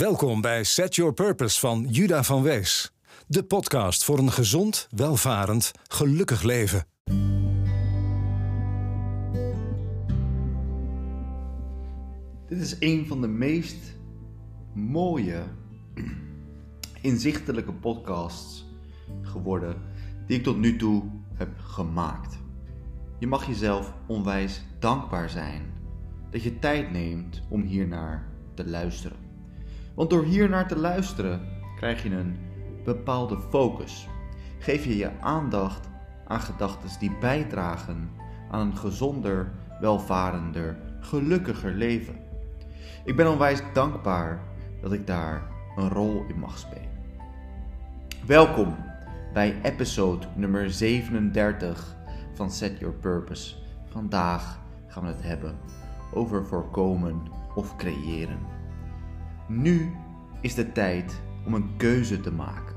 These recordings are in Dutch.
Welkom bij Set Your Purpose van Juda van Wees. De podcast voor een gezond, welvarend, gelukkig leven. Dit is een van de meest mooie, inzichtelijke podcasts geworden die ik tot nu toe heb gemaakt. Je mag jezelf onwijs dankbaar zijn dat je tijd neemt om hiernaar te luisteren. Want door hiernaar te luisteren krijg je een bepaalde focus. Geef je je aandacht aan gedachten die bijdragen aan een gezonder, welvarender, gelukkiger leven. Ik ben onwijs dankbaar dat ik daar een rol in mag spelen. Welkom bij episode nummer 37 van Set Your Purpose. Vandaag gaan we het hebben over voorkomen of creëren. Nu is de tijd om een keuze te maken.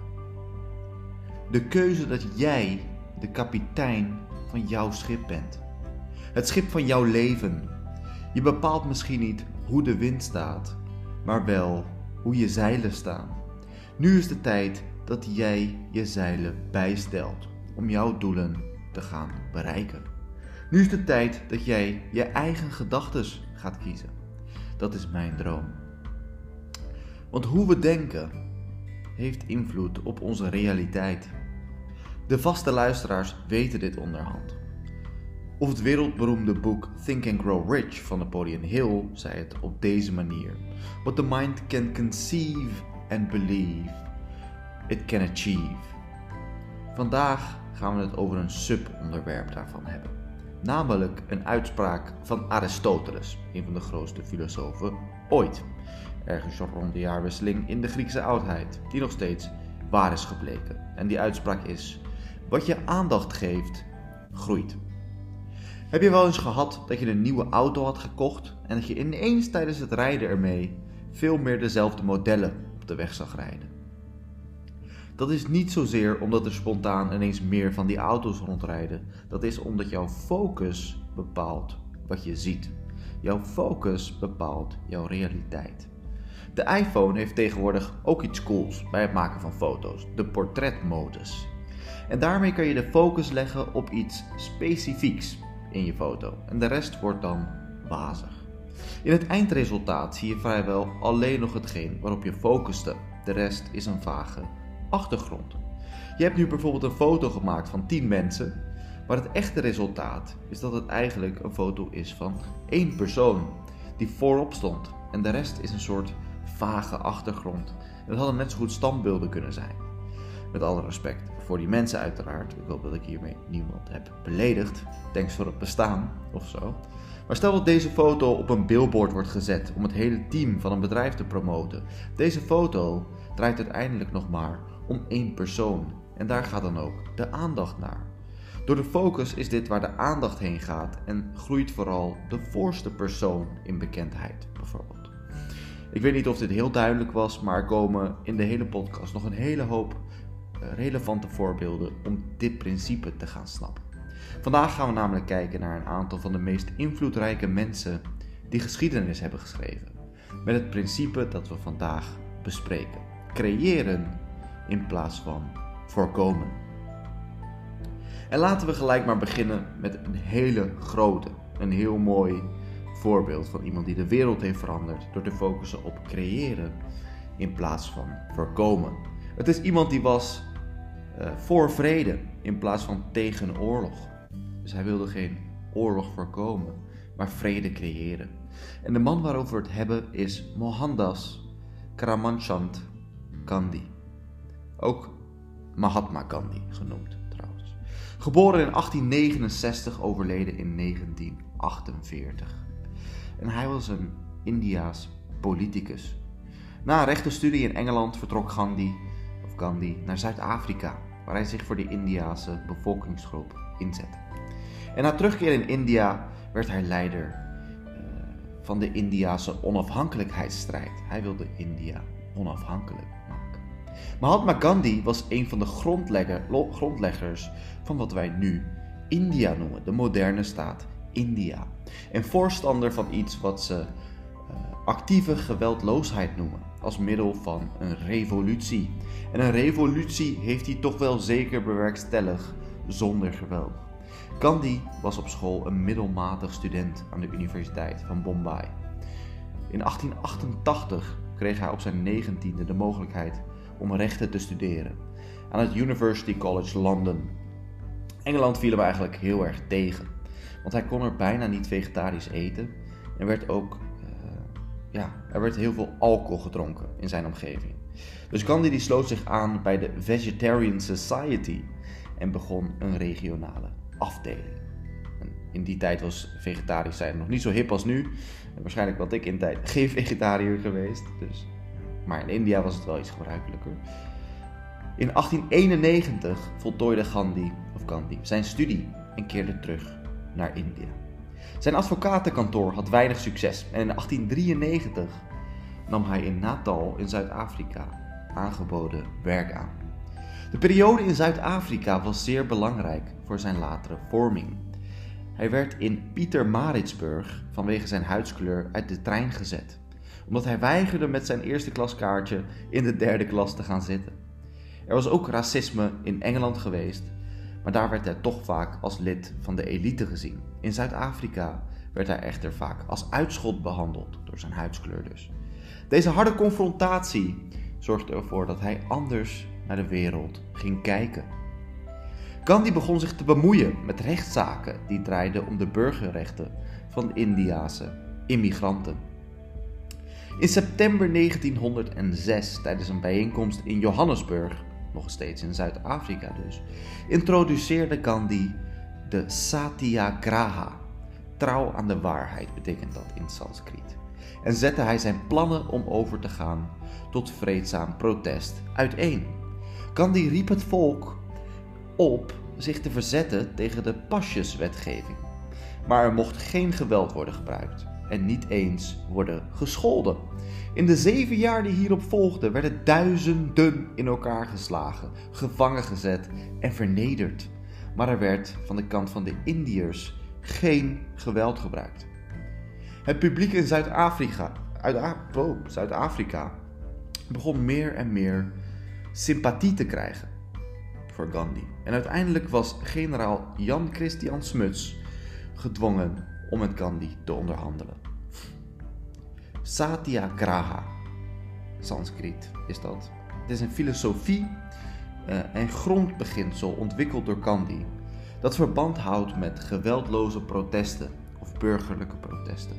De keuze dat jij de kapitein van jouw schip bent. Het schip van jouw leven. Je bepaalt misschien niet hoe de wind staat, maar wel hoe je zeilen staan. Nu is de tijd dat jij je zeilen bijstelt om jouw doelen te gaan bereiken. Nu is de tijd dat jij je eigen gedachten gaat kiezen. Dat is mijn droom. Want hoe we denken heeft invloed op onze realiteit. De vaste luisteraars weten dit onderhand. Of het wereldberoemde boek Think and Grow Rich van Napoleon Hill zei het op deze manier: What the mind can conceive and believe, it can achieve. Vandaag gaan we het over een subonderwerp daarvan hebben. Namelijk een uitspraak van Aristoteles, een van de grootste filosofen ooit. Ergens rond de jaarwisseling in de Griekse oudheid, die nog steeds waar is gebleken. En die uitspraak is: Wat je aandacht geeft, groeit. Heb je wel eens gehad dat je een nieuwe auto had gekocht en dat je ineens tijdens het rijden ermee veel meer dezelfde modellen op de weg zag rijden? Dat is niet zozeer omdat er spontaan ineens meer van die auto's rondrijden. Dat is omdat jouw focus bepaalt wat je ziet. Jouw focus bepaalt jouw realiteit. De iPhone heeft tegenwoordig ook iets cools bij het maken van foto's: de portretmodus. En daarmee kan je de focus leggen op iets specifieks in je foto en de rest wordt dan wazig. In het eindresultaat zie je vrijwel alleen nog hetgeen waarop je focuste. De rest is een vage achtergrond. Je hebt nu bijvoorbeeld een foto gemaakt van 10 mensen, maar het echte resultaat is dat het eigenlijk een foto is van één persoon die voorop stond en de rest is een soort vage achtergrond. Het hadden net zo goed standbeelden kunnen zijn. Met alle respect voor die mensen uiteraard. Ik hoop dat ik hiermee niemand heb beledigd. Thanks voor het bestaan of zo. Maar stel dat deze foto op een billboard wordt gezet om het hele team van een bedrijf te promoten. Deze foto draait uiteindelijk nog maar om één persoon. En daar gaat dan ook de aandacht naar. Door de focus is dit waar de aandacht heen gaat en groeit vooral de voorste persoon in bekendheid, bijvoorbeeld. Ik weet niet of dit heel duidelijk was, maar er komen in de hele podcast nog een hele hoop eh, relevante voorbeelden om dit principe te gaan snappen. Vandaag gaan we namelijk kijken naar een aantal van de meest invloedrijke mensen die geschiedenis hebben geschreven. Met het principe dat we vandaag bespreken: creëren in plaats van voorkomen. En laten we gelijk maar beginnen met een hele grote, een heel mooi voorbeeld van iemand die de wereld heeft veranderd door te focussen op creëren in plaats van voorkomen. Het is iemand die was uh, voor vrede in plaats van tegen oorlog. Dus hij wilde geen oorlog voorkomen, maar vrede creëren. En de man waarover we het hebben is Mohandas Karamchand Gandhi. Ook Mahatma Gandhi genoemd trouwens. Geboren in 1869, overleden in 1948. En hij was een Indiaas politicus. Na een rechtenstudie in Engeland vertrok Gandhi, of Gandhi naar Zuid-Afrika, waar hij zich voor de Indiase bevolkingsgroep inzette. En na terugkeer in India werd hij leider uh, van de Indiase onafhankelijkheidsstrijd. Hij wilde India onafhankelijk maken. Mahatma Gandhi was een van de grondleggers van wat wij nu India noemen, de moderne staat India. En voorstander van iets wat ze uh, actieve geweldloosheid noemen. als middel van een revolutie. En een revolutie heeft hij toch wel zeker bewerkstelligd zonder geweld. Gandhi was op school een middelmatig student aan de Universiteit van Bombay. In 1888 kreeg hij op zijn negentiende de mogelijkheid om rechten te studeren aan het University College London. Engeland viel hem eigenlijk heel erg tegen, want hij kon er bijna niet vegetarisch eten en werd ook, uh, ja, er werd heel veel alcohol gedronken in zijn omgeving. Dus Gandhi die sloot zich aan bij de Vegetarian Society en begon een regionale afdeling. En in die tijd was vegetarisch zijn nog niet zo hip als nu. Waarschijnlijk wat ik in tijd geen vegetariër geweest. Dus. Maar in India was het wel iets gebruikelijker. In 1891 voltooide Gandhi, of Gandhi zijn studie en keerde terug naar India. Zijn advocatenkantoor had weinig succes en in 1893 nam hij in Natal in Zuid-Afrika aangeboden werk aan. De periode in Zuid-Afrika was zeer belangrijk voor zijn latere vorming. Hij werd in Pietermaritzburg vanwege zijn huidskleur uit de trein gezet, omdat hij weigerde met zijn eerste klaskaartje in de derde klas te gaan zitten. Er was ook racisme in Engeland geweest, maar daar werd hij toch vaak als lid van de elite gezien. In Zuid-Afrika werd hij echter vaak als uitschot behandeld, door zijn huidskleur dus. Deze harde confrontatie zorgde ervoor dat hij anders naar de wereld ging kijken. Gandhi begon zich te bemoeien met rechtszaken die draaiden om de burgerrechten van Indiase immigranten. In september 1906, tijdens een bijeenkomst in Johannesburg, nog steeds in Zuid-Afrika dus, introduceerde Gandhi de Satyagraha. Trouw aan de waarheid betekent dat in Sanskriet. En zette hij zijn plannen om over te gaan tot vreedzaam protest uiteen. Gandhi riep het volk op zich te verzetten tegen de pasjeswetgeving. Maar er mocht geen geweld worden gebruikt en niet eens worden gescholden. In de zeven jaar die hierop volgden werden duizenden in elkaar geslagen, gevangen gezet en vernederd. Maar er werd van de kant van de Indiërs geen geweld gebruikt. Het publiek in Zuid-Afrika, Zuid-Afrika begon meer en meer sympathie te krijgen voor Gandhi. En uiteindelijk was generaal Jan Christian Smuts gedwongen om met Gandhi te onderhandelen. Satyagraha, Sanskriet is dat. Het is een filosofie uh, en grondbeginsel ontwikkeld door Gandhi dat verband houdt met geweldloze protesten of burgerlijke protesten.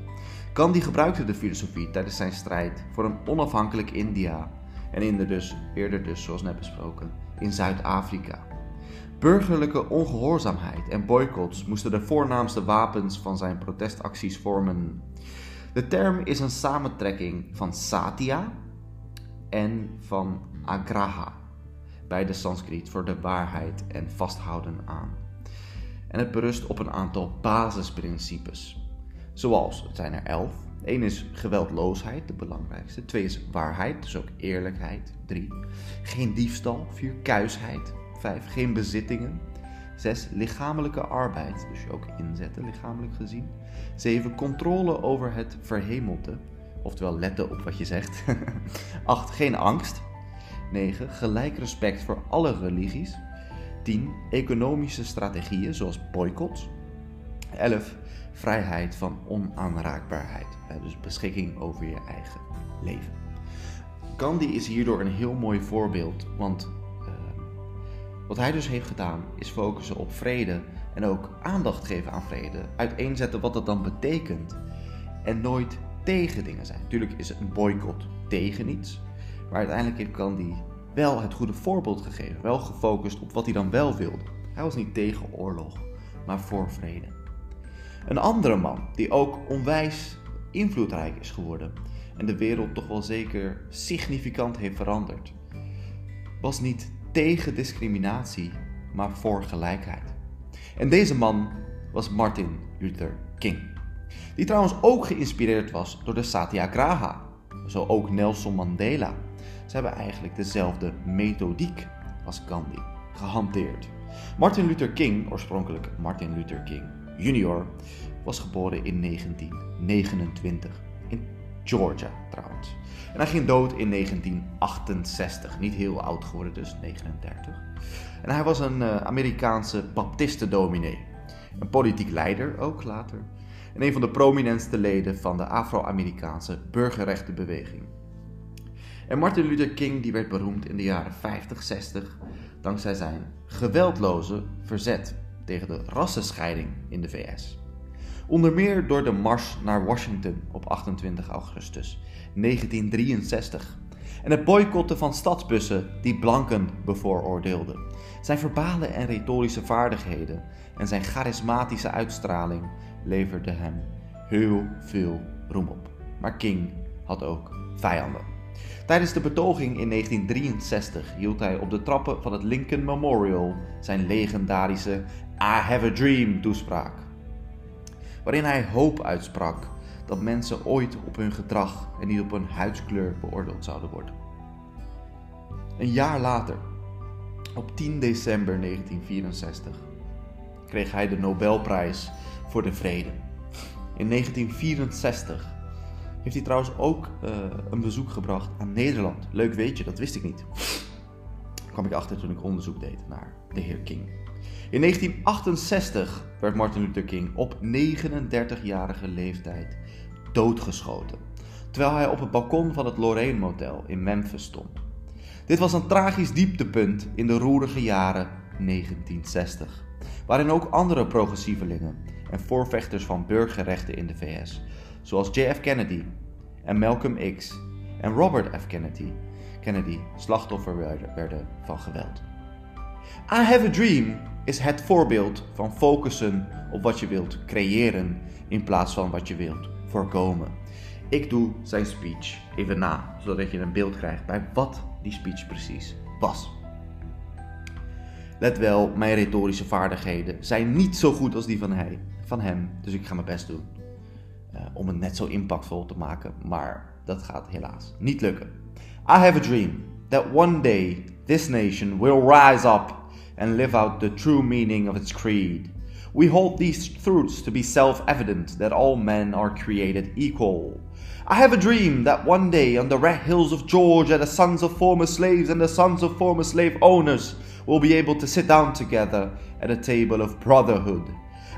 Gandhi gebruikte de filosofie tijdens zijn strijd voor een onafhankelijk India en in de dus, eerder dus zoals net besproken, in Zuid-Afrika. Burgerlijke ongehoorzaamheid en boycotts moesten de voornaamste wapens van zijn protestacties vormen. De term is een samentrekking van satya en van agraha, beide Sanskriet voor de waarheid en vasthouden aan. En het berust op een aantal basisprincipes. Zoals, het zijn er elf. Eén is geweldloosheid, de belangrijkste. Twee is waarheid, dus ook eerlijkheid. Drie, geen diefstal. Vier, kuisheid. Vijf, geen bezittingen. Zes, lichamelijke arbeid, dus je ook inzetten, lichamelijk gezien. Zeven, controle over het verhemelte, oftewel letten op wat je zegt. Acht, geen angst. 9. Gelijk respect voor alle religies. 10. Economische strategieën zoals boycotts. 11 vrijheid van onaanraakbaarheid. Dus beschikking over je eigen leven. Gandhi is hierdoor een heel mooi voorbeeld, want wat hij dus heeft gedaan is focussen op vrede en ook aandacht geven aan vrede. Uiteenzetten wat dat dan betekent en nooit tegen dingen zijn. Natuurlijk is een boycott tegen iets, maar uiteindelijk heeft Gandhi wel het goede voorbeeld gegeven, wel gefocust op wat hij dan wel wilde. Hij was niet tegen oorlog, maar voor vrede. Een andere man die ook onwijs invloedrijk is geworden en de wereld toch wel zeker significant heeft veranderd, was niet tegen discriminatie, maar voor gelijkheid. En deze man was Martin Luther King, die trouwens ook geïnspireerd was door de Satyagraha, zo ook Nelson Mandela. Ze hebben eigenlijk dezelfde methodiek als Gandhi gehanteerd. Martin Luther King, oorspronkelijk Martin Luther King Jr., was geboren in 1929 in Georgia trouwens. En hij ging dood in 1968, niet heel oud geworden, dus 39. En hij was een uh, Amerikaanse baptistendominee. Een politiek leider ook later. En een van de prominentste leden van de Afro-Amerikaanse burgerrechtenbeweging. En Martin Luther King die werd beroemd in de jaren 50, 60 dankzij zijn geweldloze verzet tegen de rassenscheiding in de VS. Onder meer door de mars naar Washington op 28 augustus 1963 en het boycotten van stadsbussen die blanken bevooroordeelden. Zijn verbale en retorische vaardigheden en zijn charismatische uitstraling leverden hem heel veel roem op. Maar King had ook vijanden. Tijdens de betoging in 1963 hield hij op de trappen van het Lincoln Memorial zijn legendarische I Have a Dream toespraak. Waarin hij hoop uitsprak dat mensen ooit op hun gedrag en niet op hun huidskleur beoordeeld zouden worden. Een jaar later, op 10 december 1964, kreeg hij de Nobelprijs voor de Vrede. In 1964 heeft hij trouwens ook uh, een bezoek gebracht aan Nederland. Leuk weet je, dat wist ik niet. Daar kwam ik achter toen ik onderzoek deed naar de heer King. In 1968 werd Martin Luther King op 39-jarige leeftijd doodgeschoten. Terwijl hij op het balkon van het Lorraine Motel in Memphis stond. Dit was een tragisch dieptepunt in de roerige jaren 1960. Waarin ook andere progressievelingen en voorvechters van burgerrechten in de VS zoals JF Kennedy en Malcolm X en Robert F. Kennedy, Kennedy slachtoffer werden van geweld. I Have a Dream is het voorbeeld van focussen op wat je wilt creëren in plaats van wat je wilt voorkomen. Ik doe zijn speech even na, zodat je een beeld krijgt bij wat die speech precies was. Let wel, mijn retorische vaardigheden zijn niet zo goed als die van, hij, van hem, dus ik ga mijn best doen. Uh, om het net zo impactvol te maken, maar dat gaat helaas niet lukken. I have a dream that one day this nation will rise up and live out the true meaning of its creed. We hold these truths to be self evident that all men are created equal. I have a dream that one day on the red hills of Georgia, the sons of former slaves and the sons of former slave owners will be able to sit down together at a table of brotherhood.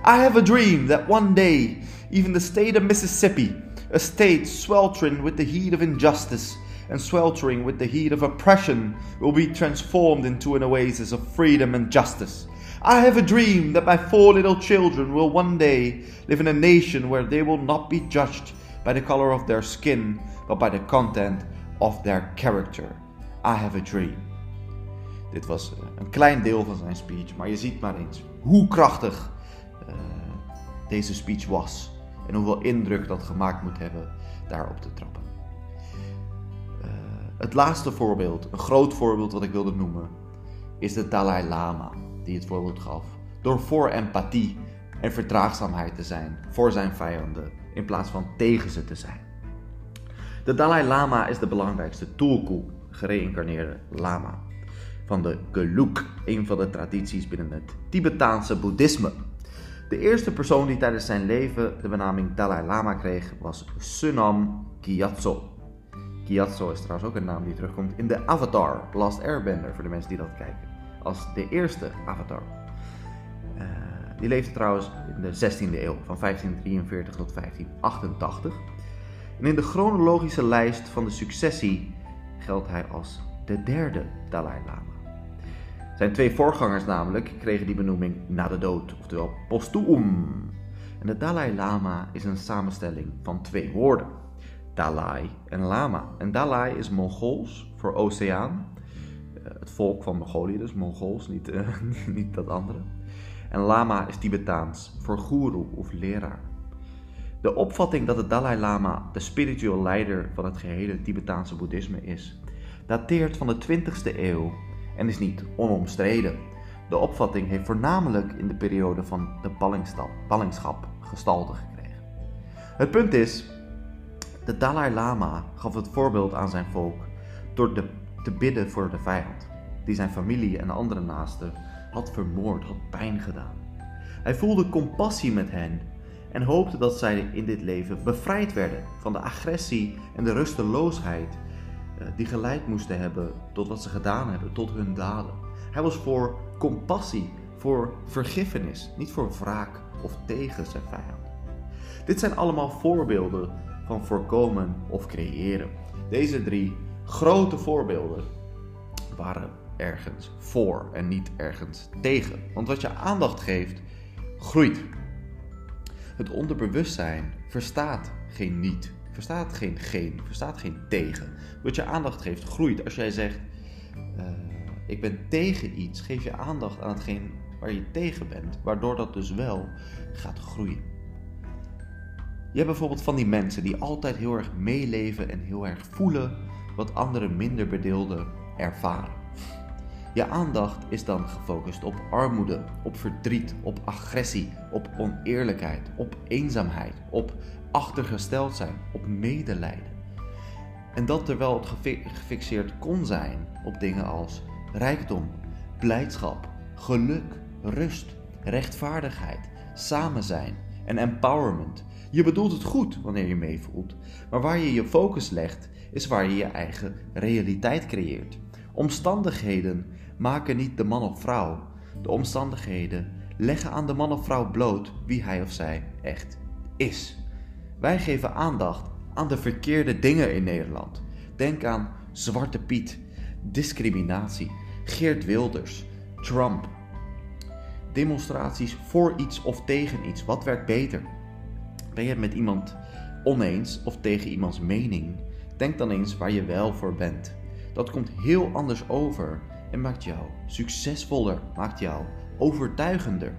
I have a dream that one day even the state of Mississippi, a state sweltering with the heat of injustice and sweltering with the heat of oppression, will be transformed into an oasis of freedom and justice. I have a dream that my four little children will one day live in a nation where they will not be judged by the color of their skin, but by the content of their character. I have a dream. Dit was eh, een klein deel van zijn speech, maar je ziet maar eens hoe krachtig uh, deze speech was. en hoeveel indruk dat gemaakt moet hebben daarop te trappen. Het laatste voorbeeld, een groot voorbeeld wat ik wilde noemen, is de Dalai Lama, die het voorbeeld gaf door voor empathie en verdraagzaamheid te zijn voor zijn vijanden in plaats van tegen ze te zijn. De Dalai Lama is de belangrijkste Tulku, gereïncarneerde lama, van de Geluk, een van de tradities binnen het Tibetaanse boeddhisme. De eerste persoon die tijdens zijn leven de benaming Dalai Lama kreeg was Sunam Gyatso. Gyatso is trouwens ook een naam die terugkomt in de Avatar, Last Airbender, voor de mensen die dat kijken. Als de eerste Avatar. Uh, die leefde trouwens in de 16e eeuw, van 1543 tot 1588. En in de chronologische lijst van de successie geldt hij als de derde Dalai Lama. Zijn twee voorgangers namelijk kregen die benoeming na de dood, oftewel postuum. En de Dalai Lama is een samenstelling van twee woorden. Dalai en Lama. En Dalai is Mongols voor oceaan. Eh, het volk van Mongolië, dus Mongols, niet, uh, niet dat andere. En Lama is Tibetaans voor guru of leraar. De opvatting dat de Dalai Lama de spiritueel leider van het gehele Tibetaanse boeddhisme is, dateert van de 20ste eeuw en is niet onomstreden. De opvatting heeft voornamelijk in de periode van de ballingschap gestalte gekregen. Het punt is, de Dalai Lama gaf het voorbeeld aan zijn volk door te bidden voor de vijand, die zijn familie en andere naasten had vermoord, had pijn gedaan. Hij voelde compassie met hen en hoopte dat zij in dit leven bevrijd werden van de agressie en de rusteloosheid eh, die geleid moesten hebben tot wat ze gedaan hebben, tot hun daden. Hij was voor compassie, voor vergiffenis, niet voor wraak of tegen zijn vijand. Dit zijn allemaal voorbeelden van voorkomen of creëren. Deze drie grote voorbeelden waren ergens voor en niet ergens tegen. Want wat je aandacht geeft, groeit. Het onderbewustzijn verstaat geen niet, verstaat geen geen, verstaat geen tegen. Wat je aandacht geeft, groeit. Als jij zegt, uh, ik ben tegen iets, geef je aandacht aan hetgeen waar je tegen bent, waardoor dat dus wel gaat groeien. Je hebt bijvoorbeeld van die mensen die altijd heel erg meeleven en heel erg voelen wat anderen minder bedeelden ervaren. Je aandacht is dan gefocust op armoede, op verdriet, op agressie, op oneerlijkheid, op eenzaamheid, op achtergesteld zijn, op medelijden. En dat terwijl het gefixeerd kon zijn op dingen als rijkdom, blijdschap, geluk, rust, rechtvaardigheid, samen zijn en empowerment. Je bedoelt het goed wanneer je meevoelt, maar waar je je focus legt, is waar je je eigen realiteit creëert. Omstandigheden maken niet de man of vrouw. De omstandigheden leggen aan de man of vrouw bloot wie hij of zij echt is. Wij geven aandacht aan de verkeerde dingen in Nederland. Denk aan Zwarte Piet, discriminatie, Geert Wilders, Trump. Demonstraties voor iets of tegen iets. Wat werkt beter? Ben je het met iemand oneens of tegen iemands mening? Denk dan eens waar je wel voor bent. Dat komt heel anders over en maakt jou succesvoller, maakt jou overtuigender.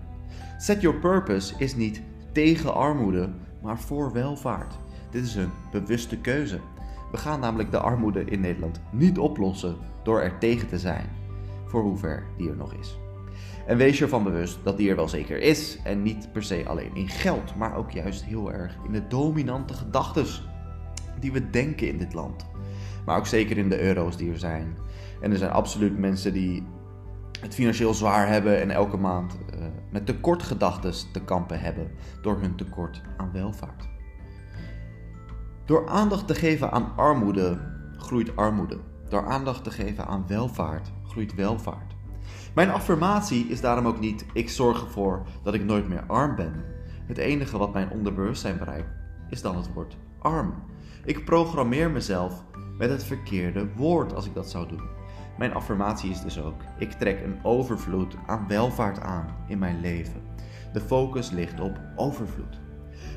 Set Your Purpose is niet tegen armoede, maar voor welvaart. Dit is een bewuste keuze. We gaan namelijk de armoede in Nederland niet oplossen door er tegen te zijn, voor hoever die er nog is. En wees je ervan bewust dat die er wel zeker is en niet per se alleen in geld, maar ook juist heel erg in de dominante gedachten die we denken in dit land. Maar ook zeker in de euro's die er zijn. En er zijn absoluut mensen die het financieel zwaar hebben en elke maand uh, met tekortgedachten te kampen hebben door hun tekort aan welvaart. Door aandacht te geven aan armoede groeit armoede. Door aandacht te geven aan welvaart groeit welvaart. Mijn affirmatie is daarom ook niet: ik zorg ervoor dat ik nooit meer arm ben. Het enige wat mijn onderbewustzijn bereikt is dan het woord arm. Ik programmeer mezelf met het verkeerde woord als ik dat zou doen. Mijn affirmatie is dus ook: ik trek een overvloed aan welvaart aan in mijn leven. De focus ligt op overvloed.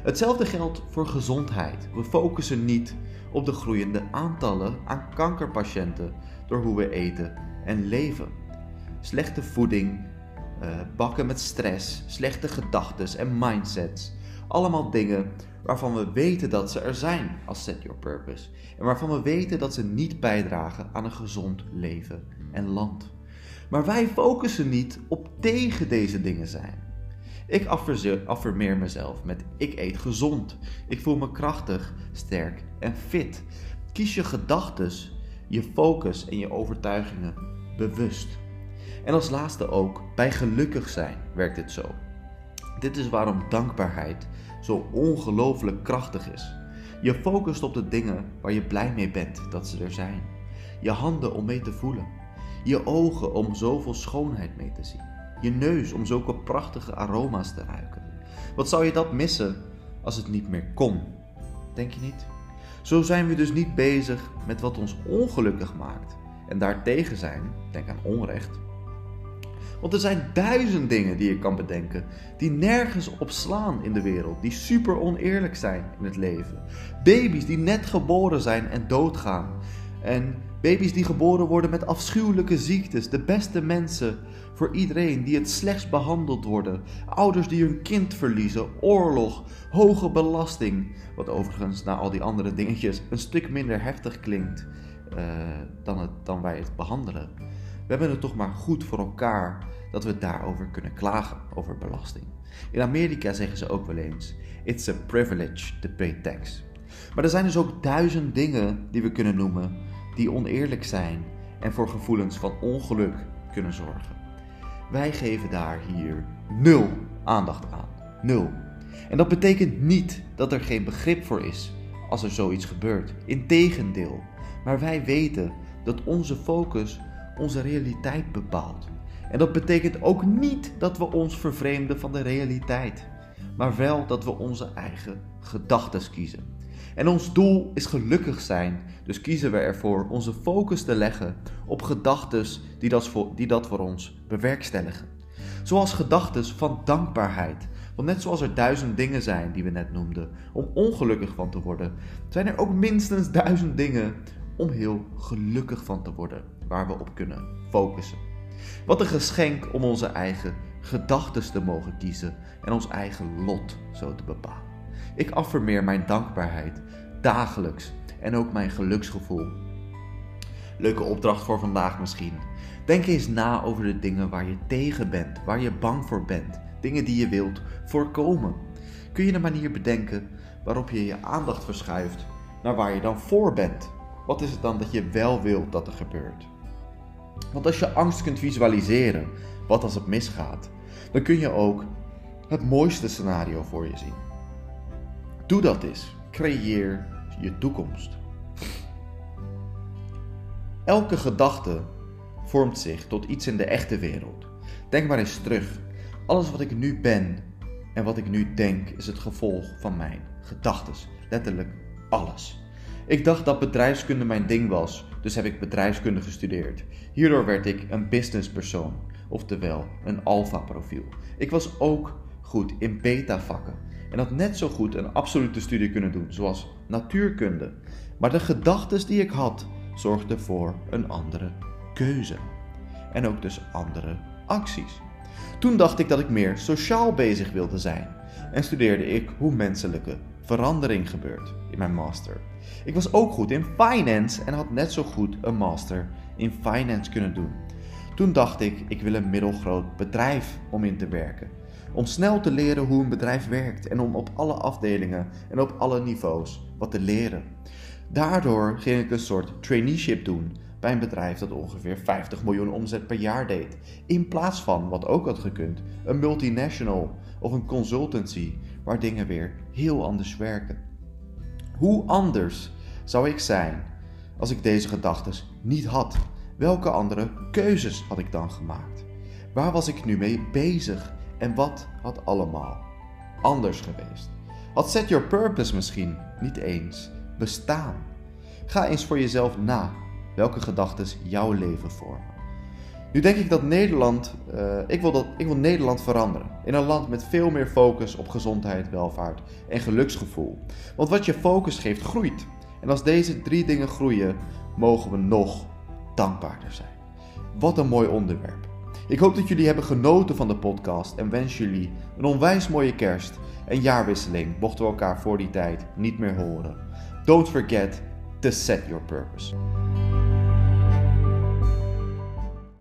Hetzelfde geldt voor gezondheid. We focussen niet op de groeiende aantallen aan kankerpatiënten door hoe we eten en leven. Slechte voeding, uh, bakken met stress, slechte gedachten en mindsets. Allemaal dingen waarvan we weten dat ze er zijn als Set Your Purpose. En waarvan we weten dat ze niet bijdragen aan een gezond leven en land. Maar wij focussen niet op tegen deze dingen zijn. Ik affirmeer mezelf met ik eet gezond. Ik voel me krachtig, sterk en fit. Kies je gedachten, je focus en je overtuigingen bewust. En als laatste ook, bij gelukkig zijn werkt dit zo. Dit is waarom dankbaarheid zo ongelooflijk krachtig is. Je focust op de dingen waar je blij mee bent dat ze er zijn. Je handen om mee te voelen. Je ogen om zoveel schoonheid mee te zien. Je neus om zulke prachtige aroma's te ruiken. Wat zou je dat missen als het niet meer kon? Denk je niet? Zo zijn we dus niet bezig met wat ons ongelukkig maakt en daartegen zijn, denk aan onrecht, want er zijn duizend dingen die je kan bedenken die nergens op slaan in de wereld, die super oneerlijk zijn in het leven. Baby's die net geboren zijn en doodgaan. En baby's die geboren worden met afschuwelijke ziektes. De beste mensen voor iedereen die het slechts behandeld worden. Ouders die hun kind verliezen. Oorlog, hoge belasting. Wat overigens na al die andere dingetjes een stuk minder heftig klinkt uh, dan, het, dan wij het behandelen. We hebben het toch maar goed voor elkaar dat we daarover kunnen klagen, over belasting. In Amerika zeggen ze ook wel eens: It's a privilege to pay tax. Maar er zijn dus ook duizend dingen die we kunnen noemen die oneerlijk zijn en voor gevoelens van ongeluk kunnen zorgen. Wij geven daar hier nul aandacht aan. Nul. En dat betekent niet dat er geen begrip voor is als er zoiets gebeurt. Integendeel. Maar wij weten dat onze focus onze realiteit bepaalt. En dat betekent ook niet dat we ons vervreemden van de realiteit, maar wel dat we onze eigen gedachten kiezen. En ons doel is gelukkig zijn, dus kiezen we ervoor onze focus te leggen op gedachten die, die dat voor ons bewerkstelligen. Zoals gedachten van dankbaarheid. Want net zoals er duizend dingen zijn die we net noemden om ongelukkig van te worden, zijn er ook minstens duizend dingen om heel gelukkig van te worden, waar we op kunnen focussen. Wat een geschenk om onze eigen gedachten te mogen kiezen en ons eigen lot zo te bepalen. Ik affirmeer mijn dankbaarheid dagelijks en ook mijn geluksgevoel. Leuke opdracht voor vandaag misschien. Denk eens na over de dingen waar je tegen bent, waar je bang voor bent, dingen die je wilt voorkomen. Kun je een manier bedenken waarop je je aandacht verschuift naar waar je dan voor bent? Wat is het dan dat je wel wilt dat er gebeurt? Want als je angst kunt visualiseren, wat als het misgaat, dan kun je ook het mooiste scenario voor je zien. Doe dat eens. Creëer je toekomst. Elke gedachte vormt zich tot iets in de echte wereld. Denk maar eens terug. Alles wat ik nu ben en wat ik nu denk is het gevolg van mijn gedachten. Letterlijk alles. Ik dacht dat bedrijfskunde mijn ding was, dus heb ik bedrijfskunde gestudeerd. Hierdoor werd ik een businesspersoon, oftewel een alpha-profiel. Ik was ook goed in beta-vakken en had net zo goed een absolute studie kunnen doen, zoals natuurkunde. Maar de gedachten die ik had zorgden voor een andere keuze. En ook dus andere acties. Toen dacht ik dat ik meer sociaal bezig wilde zijn en studeerde ik hoe menselijke verandering gebeurt in mijn master. Ik was ook goed in finance en had net zo goed een master in finance kunnen doen. Toen dacht ik, ik wil een middelgroot bedrijf om in te werken. Om snel te leren hoe een bedrijf werkt en om op alle afdelingen en op alle niveaus wat te leren. Daardoor ging ik een soort traineeship doen bij een bedrijf dat ongeveer 50 miljoen omzet per jaar deed. In plaats van, wat ook had gekund, een multinational of een consultancy waar dingen weer heel anders werken. Hoe anders zou ik zijn als ik deze gedachten niet had? Welke andere keuzes had ik dan gemaakt? Waar was ik nu mee bezig en wat had allemaal anders geweest? Had Set Your Purpose misschien niet eens bestaan? Ga eens voor jezelf na welke gedachten jouw leven vormen. Nu denk ik dat Nederland, uh, ik, wil dat, ik wil Nederland veranderen. In een land met veel meer focus op gezondheid, welvaart en geluksgevoel. Want wat je focus geeft, groeit. En als deze drie dingen groeien, mogen we nog dankbaarder zijn. Wat een mooi onderwerp. Ik hoop dat jullie hebben genoten van de podcast en wens jullie een onwijs mooie kerst en jaarwisseling, mochten we elkaar voor die tijd niet meer horen. Don't forget to set your purpose.